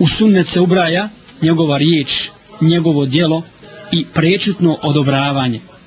U sunnet se ubraja njegova riječ, njegovo dijelo i prečutno odobravanje.